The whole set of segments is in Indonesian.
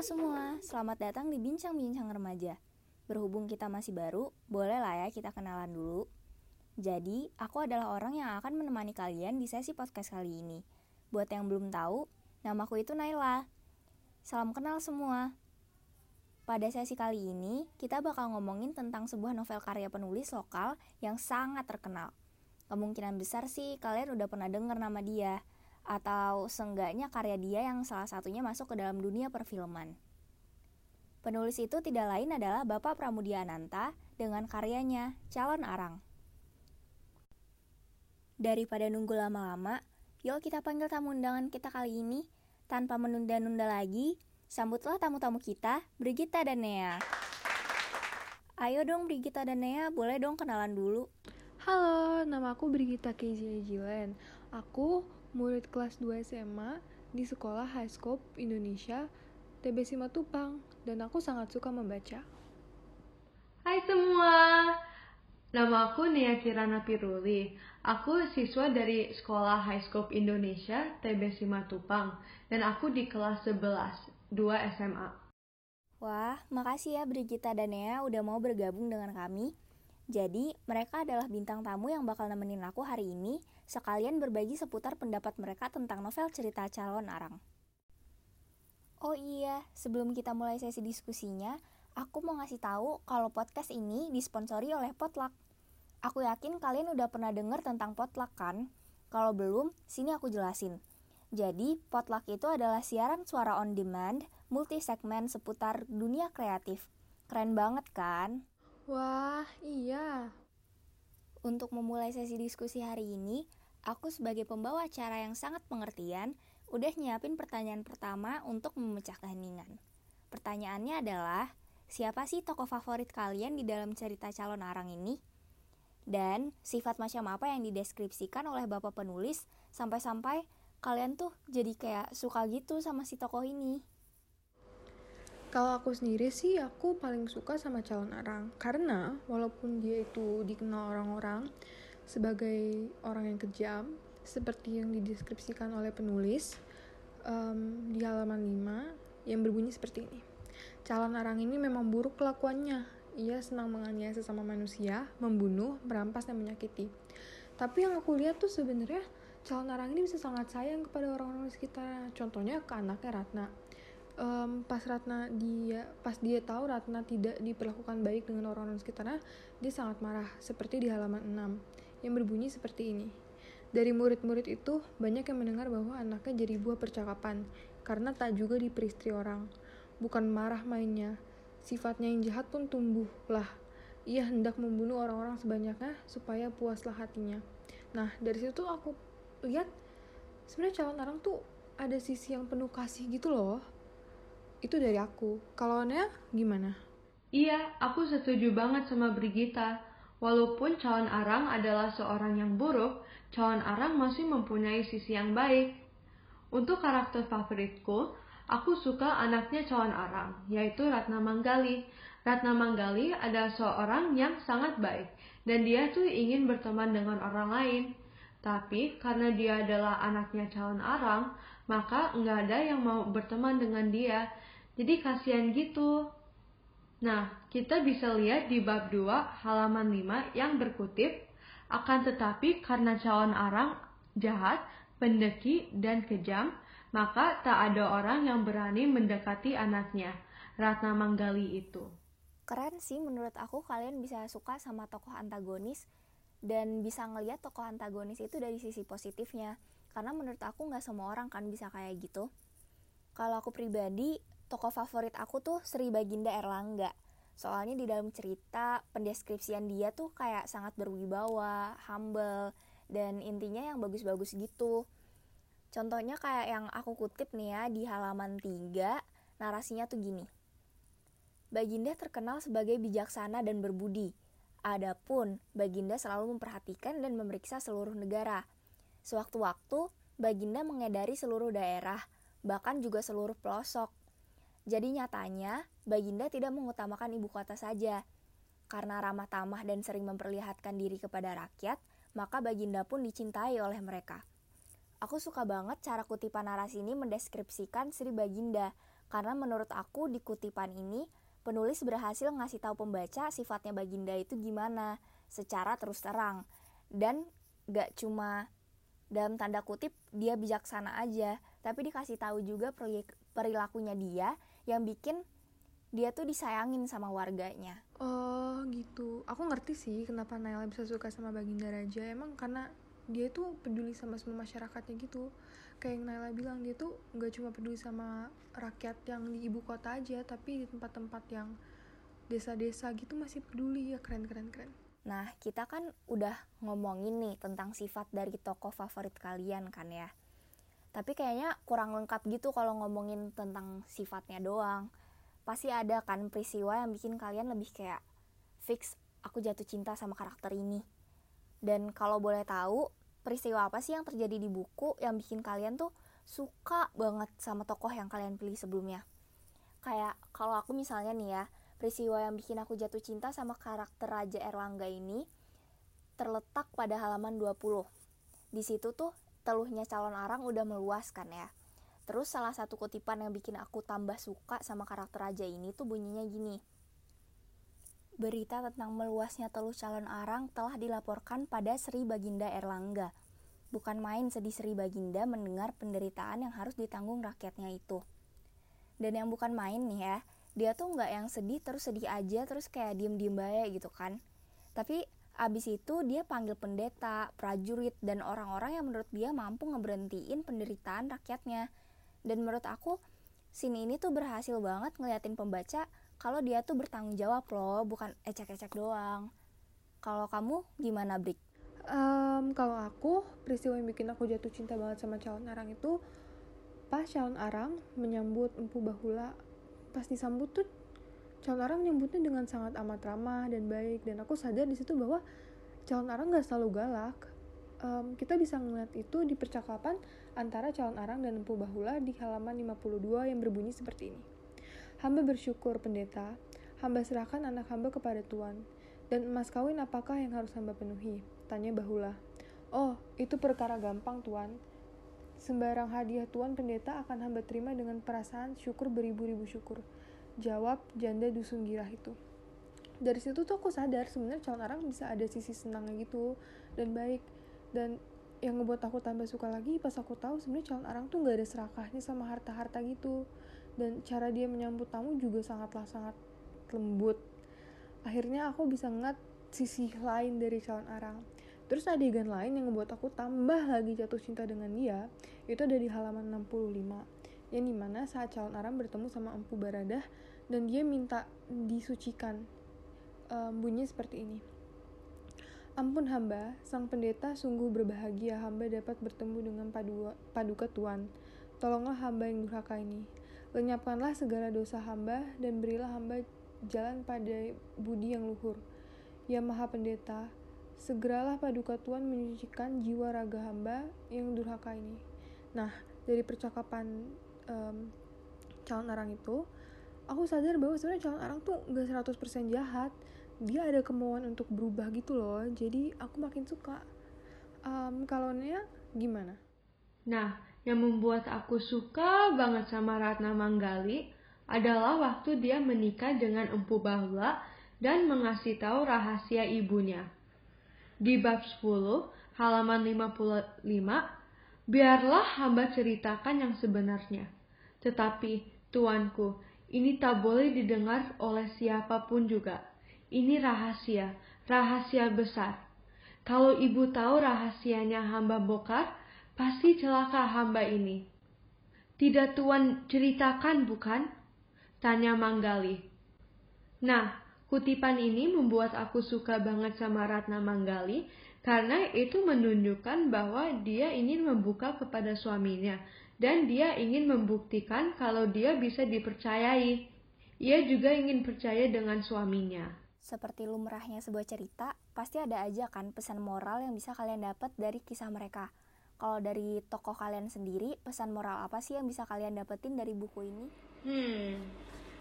Halo semua, selamat datang di Bincang-Bincang Remaja. Berhubung kita masih baru, boleh lah ya kita kenalan dulu. Jadi, aku adalah orang yang akan menemani kalian di sesi podcast kali ini. Buat yang belum tahu, namaku itu Naila. Salam kenal semua. Pada sesi kali ini, kita bakal ngomongin tentang sebuah novel karya penulis lokal yang sangat terkenal. Kemungkinan besar sih kalian udah pernah dengar nama dia, atau seenggaknya karya dia yang salah satunya masuk ke dalam dunia perfilman. Penulis itu tidak lain adalah Bapak Pramudia Ananta dengan karyanya Calon Arang. Daripada nunggu lama-lama, yuk kita panggil tamu undangan kita kali ini. Tanpa menunda-nunda lagi, sambutlah tamu-tamu kita, Brigita dan Nea. Ayo dong Brigita dan Nea, boleh dong kenalan dulu. Halo, nama aku Brigita Kezia Jilen. Aku murid kelas 2 SMA di Sekolah High Scope Indonesia TB Simatupang dan aku sangat suka membaca. Hai semua, nama aku Nia Kirana Piruli. Aku siswa dari Sekolah High Scope Indonesia TB Simatupang dan aku di kelas 11, 2 SMA. Wah, makasih ya Brigita dan Nea udah mau bergabung dengan kami. Jadi, mereka adalah bintang tamu yang bakal nemenin aku hari ini, sekalian berbagi seputar pendapat mereka tentang novel cerita calon arang. Oh iya, sebelum kita mulai sesi diskusinya, aku mau ngasih tahu kalau podcast ini disponsori oleh Potluck. Aku yakin kalian udah pernah dengar tentang Potluck kan? Kalau belum, sini aku jelasin. Jadi, Potluck itu adalah siaran suara on demand, multi segmen seputar dunia kreatif. Keren banget kan? Wah, iya. Untuk memulai sesi diskusi hari ini, aku sebagai pembawa acara yang sangat pengertian, udah nyiapin pertanyaan pertama untuk memecah keheningan. Pertanyaannya adalah, siapa sih tokoh favorit kalian di dalam cerita calon arang ini? Dan sifat macam apa yang dideskripsikan oleh bapak penulis sampai-sampai kalian tuh jadi kayak suka gitu sama si tokoh ini? Kalau aku sendiri sih, aku paling suka sama calon arang. Karena walaupun dia itu dikenal orang-orang sebagai orang yang kejam, seperti yang dideskripsikan oleh penulis um, di halaman 5 yang berbunyi seperti ini. Calon arang ini memang buruk kelakuannya. Ia senang menganiaya sesama manusia, membunuh, merampas, dan menyakiti. Tapi yang aku lihat tuh sebenarnya calon arang ini bisa sangat sayang kepada orang-orang sekitar. Contohnya ke anaknya Ratna um, pas Ratna dia pas dia tahu Ratna tidak diperlakukan baik dengan orang-orang sekitarnya, dia sangat marah seperti di halaman 6 yang berbunyi seperti ini. Dari murid-murid itu, banyak yang mendengar bahwa anaknya jadi buah percakapan karena tak juga diperistri orang. Bukan marah mainnya, sifatnya yang jahat pun tumbuh lah. Ia hendak membunuh orang-orang sebanyaknya supaya puaslah hatinya. Nah, dari situ aku lihat sebenarnya calon orang tuh ada sisi yang penuh kasih gitu loh itu dari aku. Kalau Nea gimana? Iya, aku setuju banget sama Brigita. Walaupun calon arang adalah seorang yang buruk, calon arang masih mempunyai sisi yang baik. Untuk karakter favoritku, aku suka anaknya calon arang, yaitu Ratna Manggali. Ratna Manggali adalah seorang yang sangat baik, dan dia tuh ingin berteman dengan orang lain. Tapi karena dia adalah anaknya calon arang, maka nggak ada yang mau berteman dengan dia jadi kasihan gitu. Nah, kita bisa lihat di bab 2 halaman 5 yang berkutip, akan tetapi karena calon arang jahat, pendeki, dan kejam, maka tak ada orang yang berani mendekati anaknya, Ratna Manggali itu. Keren sih menurut aku kalian bisa suka sama tokoh antagonis dan bisa ngelihat tokoh antagonis itu dari sisi positifnya. Karena menurut aku nggak semua orang kan bisa kayak gitu. Kalau aku pribadi, tokoh favorit aku tuh Sri Baginda Erlangga. Soalnya di dalam cerita, pendeskripsian dia tuh kayak sangat berwibawa, humble, dan intinya yang bagus-bagus gitu. Contohnya kayak yang aku kutip nih ya di halaman 3, narasinya tuh gini. Baginda terkenal sebagai bijaksana dan berbudi. Adapun, Baginda selalu memperhatikan dan memeriksa seluruh negara. Sewaktu-waktu, Baginda mengedari seluruh daerah, bahkan juga seluruh pelosok. Jadi nyatanya, Baginda tidak mengutamakan ibu kota saja. Karena ramah tamah dan sering memperlihatkan diri kepada rakyat, maka Baginda pun dicintai oleh mereka. Aku suka banget cara kutipan narasi ini mendeskripsikan Sri Baginda, Karena menurut aku di kutipan ini penulis berhasil ngasih tahu pembaca sifatnya Baginda itu gimana secara terus terang dan gak cuma dalam tanda kutip dia bijaksana aja tapi dikasih tahu juga perilakunya dia yang bikin dia tuh disayangin sama warganya. Oh gitu. Aku ngerti sih kenapa Naila bisa suka sama Baginda Raja emang karena dia tuh peduli sama semua masyarakatnya gitu. Kayak yang Naila bilang dia tuh nggak cuma peduli sama rakyat yang di ibu kota aja tapi di tempat-tempat yang desa-desa gitu masih peduli. Ya keren keren keren. Nah, kita kan udah ngomongin nih tentang sifat dari tokoh favorit kalian kan ya. Tapi kayaknya kurang lengkap gitu kalau ngomongin tentang sifatnya doang. Pasti ada kan peristiwa yang bikin kalian lebih kayak fix aku jatuh cinta sama karakter ini. Dan kalau boleh tahu, peristiwa apa sih yang terjadi di buku yang bikin kalian tuh suka banget sama tokoh yang kalian pilih sebelumnya? Kayak kalau aku misalnya nih ya, Peristiwa yang bikin aku jatuh cinta sama karakter Raja Erlangga ini terletak pada halaman 20. Di situ tuh teluhnya calon arang udah meluas kan ya. Terus salah satu kutipan yang bikin aku tambah suka sama karakter raja ini tuh bunyinya gini. Berita tentang meluasnya teluh calon arang telah dilaporkan pada Sri Baginda Erlangga. Bukan main sedih Sri Baginda mendengar penderitaan yang harus ditanggung rakyatnya itu. Dan yang bukan main nih ya, dia tuh nggak yang sedih terus sedih aja terus kayak diem diem baik gitu kan tapi abis itu dia panggil pendeta prajurit dan orang-orang yang menurut dia mampu ngeberhentiin penderitaan rakyatnya dan menurut aku scene ini tuh berhasil banget ngeliatin pembaca kalau dia tuh bertanggung jawab loh bukan ecek-ecek doang kalau kamu gimana Brik? Um, kalau aku peristiwa yang bikin aku jatuh cinta banget sama calon arang itu pas calon arang menyambut empu bahula pas disambut tuh calon arang nyambutnya dengan sangat amat ramah dan baik. Dan aku sadar di situ bahwa calon arang gak selalu galak. Um, kita bisa ngeliat itu di percakapan antara calon arang dan empu bahula di halaman 52 yang berbunyi seperti ini. Hamba bersyukur pendeta. Hamba serahkan anak hamba kepada tuan dan emas kawin apakah yang harus hamba penuhi? Tanya bahula. Oh itu perkara gampang tuan Sembarang hadiah Tuan Pendeta akan hamba terima dengan perasaan syukur beribu-ribu syukur. Jawab janda dusun girah itu. Dari situ tuh aku sadar sebenarnya calon arang bisa ada sisi senangnya gitu dan baik dan yang ngebuat aku tambah suka lagi pas aku tahu sebenarnya calon arang tuh gak ada serakahnya sama harta-harta gitu dan cara dia menyambut tamu juga sangatlah sangat lembut akhirnya aku bisa ngeliat sisi lain dari calon arang Terus adegan lain yang membuat aku tambah lagi jatuh cinta dengan dia, itu ada di halaman 65. Yang di mana saat calon Aram bertemu sama Empu Baradah dan dia minta disucikan. Um, bunyi seperti ini. Ampun hamba, sang pendeta sungguh berbahagia hamba dapat bertemu dengan padu, paduka Tuan. Tolonglah hamba yang durhaka ini. Lenyapkanlah segala dosa hamba dan berilah hamba jalan pada budi yang luhur. Ya Maha Pendeta, Segeralah paduka Tuhan menyucikan jiwa raga hamba yang durhaka ini. Nah, dari percakapan um, calon arang itu, aku sadar bahwa sebenarnya calon arang tuh gak 100% jahat. Dia ada kemauan untuk berubah gitu loh. Jadi aku makin suka. Um, kalau Nia gimana? Nah, yang membuat aku suka banget sama Ratna Manggali adalah waktu dia menikah dengan Empu Bahula dan mengasih tahu rahasia ibunya. Di bab 10, halaman 55, biarlah hamba ceritakan yang sebenarnya. Tetapi, tuanku, ini tak boleh didengar oleh siapa pun juga. Ini rahasia, rahasia besar. Kalau ibu tahu rahasianya hamba bokar, pasti celaka hamba ini. Tidak tuan ceritakan bukan? Tanya Manggali. Nah, Kutipan ini membuat aku suka banget sama Ratna Manggali karena itu menunjukkan bahwa dia ingin membuka kepada suaminya dan dia ingin membuktikan kalau dia bisa dipercayai. Ia juga ingin percaya dengan suaminya. Seperti lumrahnya sebuah cerita, pasti ada aja kan pesan moral yang bisa kalian dapat dari kisah mereka. Kalau dari tokoh kalian sendiri, pesan moral apa sih yang bisa kalian dapetin dari buku ini? Hmm,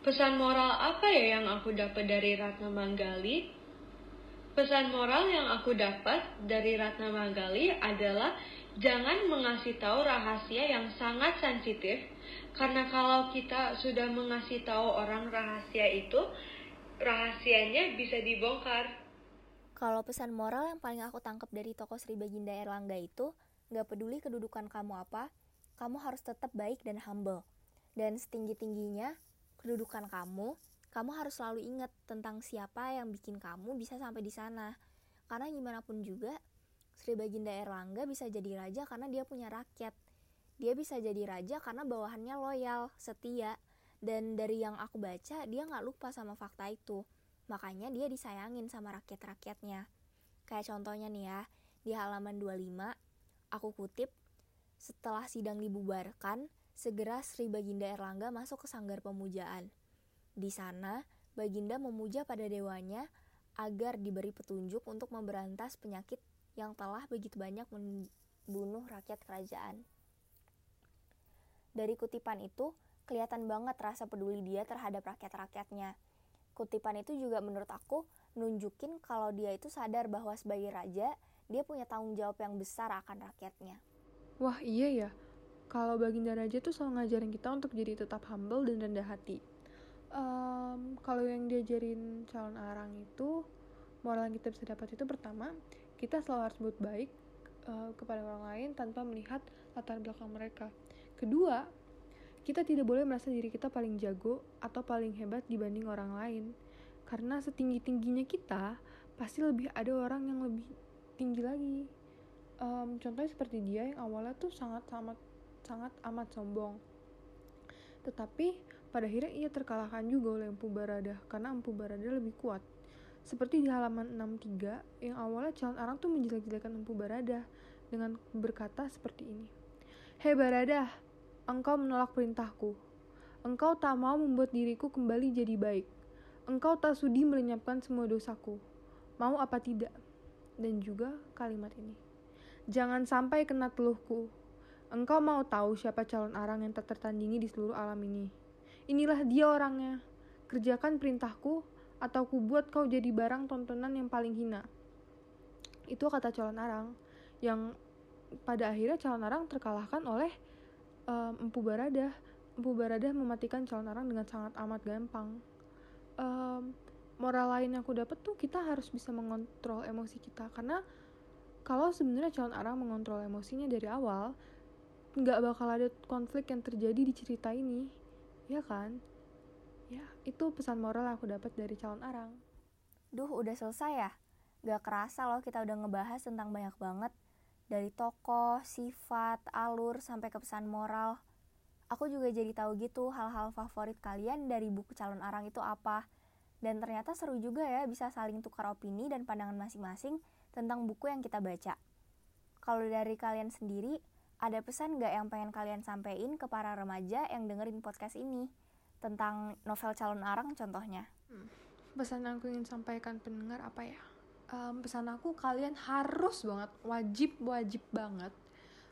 Pesan moral apa ya yang aku dapat dari Ratna Manggali? Pesan moral yang aku dapat dari Ratna Magali adalah jangan mengasih tahu rahasia yang sangat sensitif karena kalau kita sudah mengasih tahu orang rahasia itu rahasianya bisa dibongkar. Kalau pesan moral yang paling aku tangkap dari toko Sri Baginda Erlangga itu, gak peduli kedudukan kamu apa, kamu harus tetap baik dan humble. Dan setinggi-tingginya, kedudukan kamu, kamu harus selalu ingat tentang siapa yang bikin kamu bisa sampai di sana. Karena gimana pun juga, Sri Baginda Erlangga bisa jadi raja karena dia punya rakyat. Dia bisa jadi raja karena bawahannya loyal, setia, dan dari yang aku baca, dia nggak lupa sama fakta itu. Makanya dia disayangin sama rakyat-rakyatnya. Kayak contohnya nih ya, di halaman 25, aku kutip, setelah sidang dibubarkan, segera Sri Baginda Erlangga masuk ke sanggar pemujaan. Di sana, Baginda memuja pada dewanya agar diberi petunjuk untuk memberantas penyakit yang telah begitu banyak membunuh rakyat kerajaan. Dari kutipan itu, kelihatan banget rasa peduli dia terhadap rakyat-rakyatnya. Kutipan itu juga menurut aku nunjukin kalau dia itu sadar bahwa sebagai raja, dia punya tanggung jawab yang besar akan rakyatnya. Wah iya ya, kalau Baginda Raja tuh selalu ngajarin kita untuk jadi tetap humble dan rendah hati um, kalau yang diajarin calon arang itu moral yang kita bisa dapat itu pertama kita selalu harus buat baik uh, kepada orang lain tanpa melihat latar belakang mereka. Kedua kita tidak boleh merasa diri kita paling jago atau paling hebat dibanding orang lain. Karena setinggi tingginya kita pasti lebih ada orang yang lebih tinggi lagi. Um, contohnya seperti dia yang awalnya tuh sangat sangat sangat amat sombong. Tetapi pada akhirnya ia terkalahkan juga oleh Empu Barada karena Empu Barada lebih kuat. Seperti di halaman 63 yang awalnya calon arang tuh menjelek-jelekan Empu Barada dengan berkata seperti ini. Hei Barada, engkau menolak perintahku. Engkau tak mau membuat diriku kembali jadi baik. Engkau tak sudi melenyapkan semua dosaku. Mau apa tidak? Dan juga kalimat ini. Jangan sampai kena teluhku. Engkau mau tahu siapa calon arang yang tak tertandingi di seluruh alam ini. Inilah dia orangnya. Kerjakan perintahku, atau ku buat kau jadi barang tontonan yang paling hina. Itu kata calon arang, yang pada akhirnya calon arang terkalahkan oleh um, Empu Barada. Empu Barada mematikan calon arang dengan sangat amat gampang. Um, moral lain yang aku dapat tuh kita harus bisa mengontrol emosi kita karena kalau sebenarnya calon arang mengontrol emosinya dari awal nggak bakal ada konflik yang terjadi di cerita ini ya kan ya itu pesan moral yang aku dapat dari calon arang duh udah selesai ya gak kerasa loh kita udah ngebahas tentang banyak banget dari tokoh, sifat, alur, sampai ke pesan moral. Aku juga jadi tahu gitu hal-hal favorit kalian dari buku calon arang itu apa. Dan ternyata seru juga ya bisa saling tukar opini dan pandangan masing-masing tentang buku yang kita baca. Kalau dari kalian sendiri, ada pesan nggak yang pengen kalian sampaikan ke para remaja yang dengerin podcast ini tentang novel calon arang contohnya? Hmm. Pesan yang aku ingin sampaikan pendengar apa ya? Um, pesan aku kalian harus banget, wajib wajib banget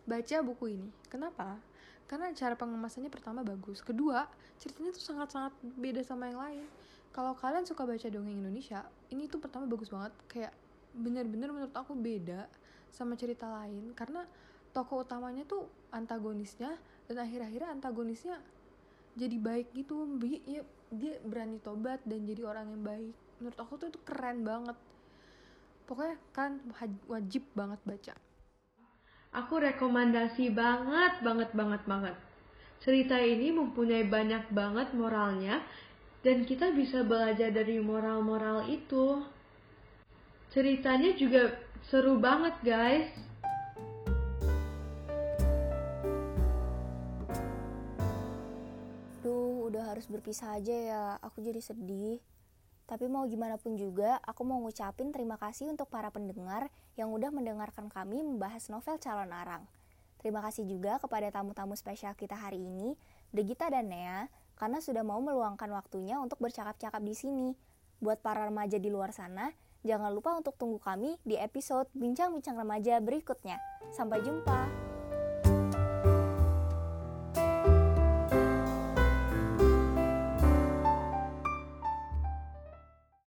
baca buku ini. Kenapa? Karena cara pengemasannya pertama bagus, kedua ceritanya tuh sangat-sangat beda sama yang lain. Kalau kalian suka baca dongeng Indonesia, ini tuh pertama bagus banget, kayak bener-bener menurut aku beda sama cerita lain karena tokoh utamanya tuh antagonisnya dan akhir-akhirnya antagonisnya jadi baik gitu. Dia, dia berani tobat dan jadi orang yang baik. Menurut aku tuh itu keren banget. Pokoknya kan wajib banget baca. Aku rekomendasi banget banget banget banget. Cerita ini mempunyai banyak banget moralnya dan kita bisa belajar dari moral-moral itu. Ceritanya juga seru banget guys harus berpisah aja ya, aku jadi sedih. Tapi mau gimana pun juga, aku mau ngucapin terima kasih untuk para pendengar yang udah mendengarkan kami membahas novel Calon Arang. Terima kasih juga kepada tamu-tamu spesial kita hari ini, Degita dan Nea, karena sudah mau meluangkan waktunya untuk bercakap-cakap di sini. Buat para remaja di luar sana, jangan lupa untuk tunggu kami di episode Bincang-Bincang Remaja berikutnya. Sampai jumpa!